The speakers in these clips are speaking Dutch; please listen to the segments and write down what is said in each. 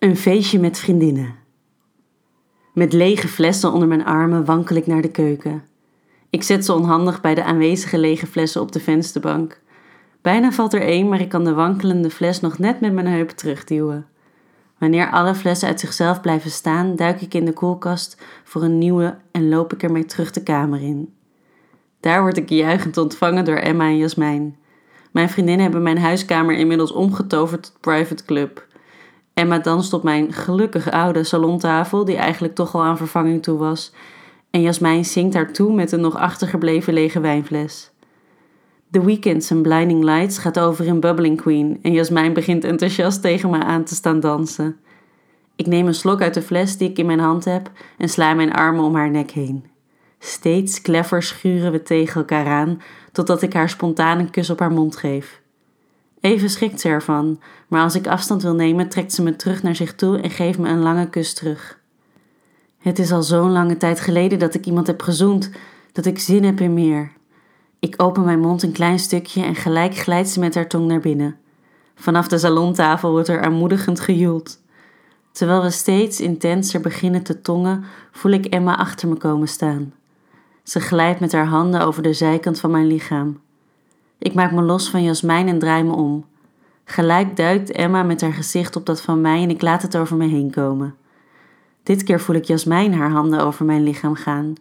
Een feestje met vriendinnen. Met lege flessen onder mijn armen wankel ik naar de keuken. Ik zet ze onhandig bij de aanwezige lege flessen op de vensterbank. Bijna valt er één, maar ik kan de wankelende fles nog net met mijn heup terugduwen. Wanneer alle flessen uit zichzelf blijven staan, duik ik in de koelkast voor een nieuwe en loop ik ermee terug de kamer in. Daar word ik juichend ontvangen door Emma en Jasmijn. Mijn vriendinnen hebben mijn huiskamer inmiddels omgetoverd tot private club. Emma danst op mijn gelukkig oude salontafel, die eigenlijk toch al aan vervanging toe was. En Jasmijn zingt haar toe met een nog achtergebleven lege wijnfles. The Weekends en Blinding Lights gaat over in Bubbling Queen en Jasmijn begint enthousiast tegen me aan te staan dansen. Ik neem een slok uit de fles die ik in mijn hand heb en sla mijn armen om haar nek heen. Steeds clever schuren we tegen elkaar aan, totdat ik haar spontaan een kus op haar mond geef. Even schrikt ze ervan, maar als ik afstand wil nemen, trekt ze me terug naar zich toe en geeft me een lange kus terug. Het is al zo'n lange tijd geleden dat ik iemand heb gezoend, dat ik zin heb in meer. Ik open mijn mond een klein stukje en gelijk glijdt ze met haar tong naar binnen. Vanaf de salontafel wordt er aanmoedigend gejoeld. Terwijl we steeds intenser beginnen te tongen, voel ik Emma achter me komen staan. Ze glijdt met haar handen over de zijkant van mijn lichaam. Ik maak me los van Jasmijn en draai me om. Gelijk duikt Emma met haar gezicht op dat van mij en ik laat het over me heen komen. Dit keer voel ik Jasmijn haar handen over mijn lichaam gaan.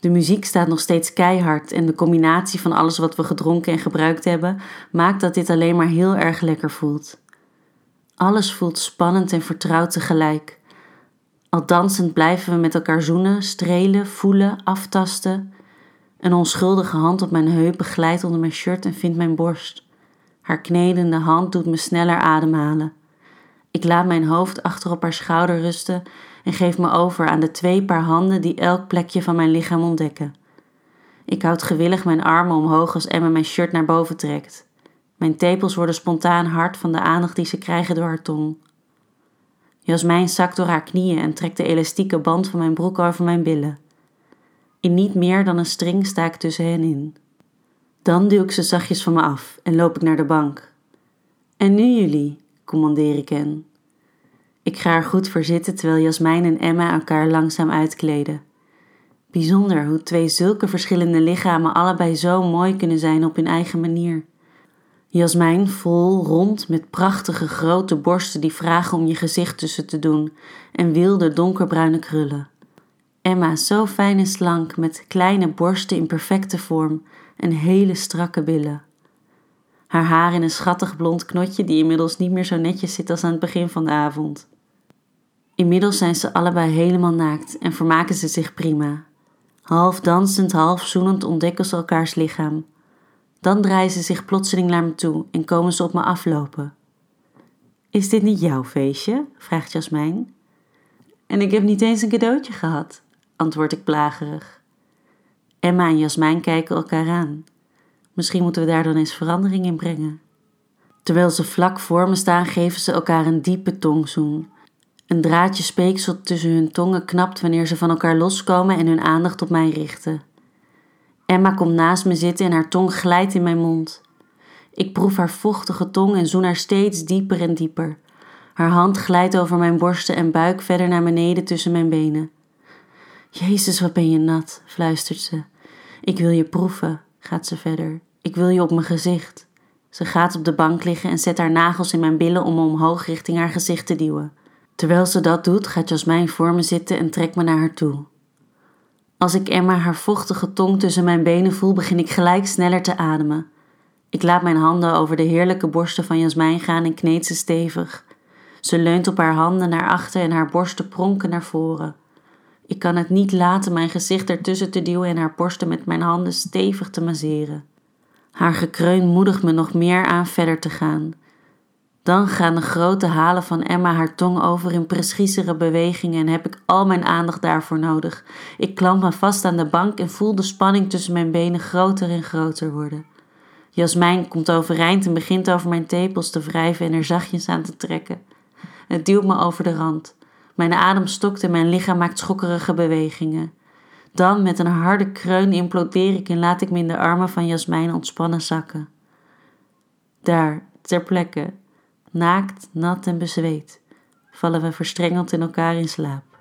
De muziek staat nog steeds keihard en de combinatie van alles wat we gedronken en gebruikt hebben maakt dat dit alleen maar heel erg lekker voelt. Alles voelt spannend en vertrouwd tegelijk. Al dansend blijven we met elkaar zoenen, strelen, voelen, aftasten. Een onschuldige hand op mijn heupen glijdt onder mijn shirt en vindt mijn borst. Haar knedende hand doet me sneller ademhalen. Ik laat mijn hoofd achter op haar schouder rusten en geef me over aan de twee paar handen die elk plekje van mijn lichaam ontdekken. Ik houd gewillig mijn armen omhoog als Emma mijn shirt naar boven trekt. Mijn tepels worden spontaan hard van de aandacht die ze krijgen door haar tong. Jasmijn zakt door haar knieën en trekt de elastieke band van mijn broek over mijn billen. In niet meer dan een string sta ik tussen hen in. Dan duw ik ze zachtjes van me af en loop ik naar de bank. En nu jullie, commandeer ik hen. Ik ga er goed voor zitten terwijl Jasmijn en Emma elkaar langzaam uitkleden. Bijzonder hoe twee zulke verschillende lichamen allebei zo mooi kunnen zijn op hun eigen manier. Jasmijn vol, rond, met prachtige grote borsten die vragen om je gezicht tussen te doen en wilde donkerbruine krullen. Emma zo fijn en slank met kleine borsten in perfecte vorm en hele strakke billen. Haar haar in een schattig blond knotje die inmiddels niet meer zo netjes zit als aan het begin van de avond. Inmiddels zijn ze allebei helemaal naakt en vermaken ze zich prima. Half dansend, half zoenend ontdekken ze elkaars lichaam. Dan draaien ze zich plotseling naar me toe en komen ze op me aflopen. Is dit niet jouw feestje? vraagt Jasmijn. En ik heb niet eens een cadeautje gehad, antwoord ik plagerig. Emma en Jasmijn kijken elkaar aan. Misschien moeten we daar dan eens verandering in brengen. Terwijl ze vlak voor me staan, geven ze elkaar een diepe tongzoen. Een draadje speeksel tussen hun tongen knapt wanneer ze van elkaar loskomen en hun aandacht op mij richten. Emma komt naast me zitten en haar tong glijdt in mijn mond. Ik proef haar vochtige tong en zoen haar steeds dieper en dieper. Haar hand glijdt over mijn borsten en buik verder naar beneden tussen mijn benen. Jezus, wat ben je nat, fluistert ze. Ik wil je proeven, gaat ze verder. Ik wil je op mijn gezicht. Ze gaat op de bank liggen en zet haar nagels in mijn billen om me omhoog richting haar gezicht te duwen. Terwijl ze dat doet, gaat Jasmijn voor me zitten en trekt me naar haar toe. Als ik Emma haar vochtige tong tussen mijn benen voel, begin ik gelijk sneller te ademen. Ik laat mijn handen over de heerlijke borsten van Jasmijn gaan en kneed ze stevig. Ze leunt op haar handen naar achter en haar borsten pronken naar voren. Ik kan het niet laten mijn gezicht ertussen te duwen en haar borsten met mijn handen stevig te masseren. Haar gekreun moedigt me nog meer aan verder te gaan. Dan gaan de grote halen van Emma haar tong over in preciezere bewegingen en heb ik al mijn aandacht daarvoor nodig. Ik klamp me vast aan de bank en voel de spanning tussen mijn benen groter en groter worden. Jasmijn komt overeind en begint over mijn tepels te wrijven en er zachtjes aan te trekken. Het duwt me over de rand. Mijn adem stokt en mijn lichaam maakt schokkerige bewegingen. Dan met een harde kreun implodeer ik en laat ik me in de armen van Jasmijn ontspannen zakken. Daar, ter plekke, naakt, nat en bezweet, vallen we verstrengeld in elkaar in slaap.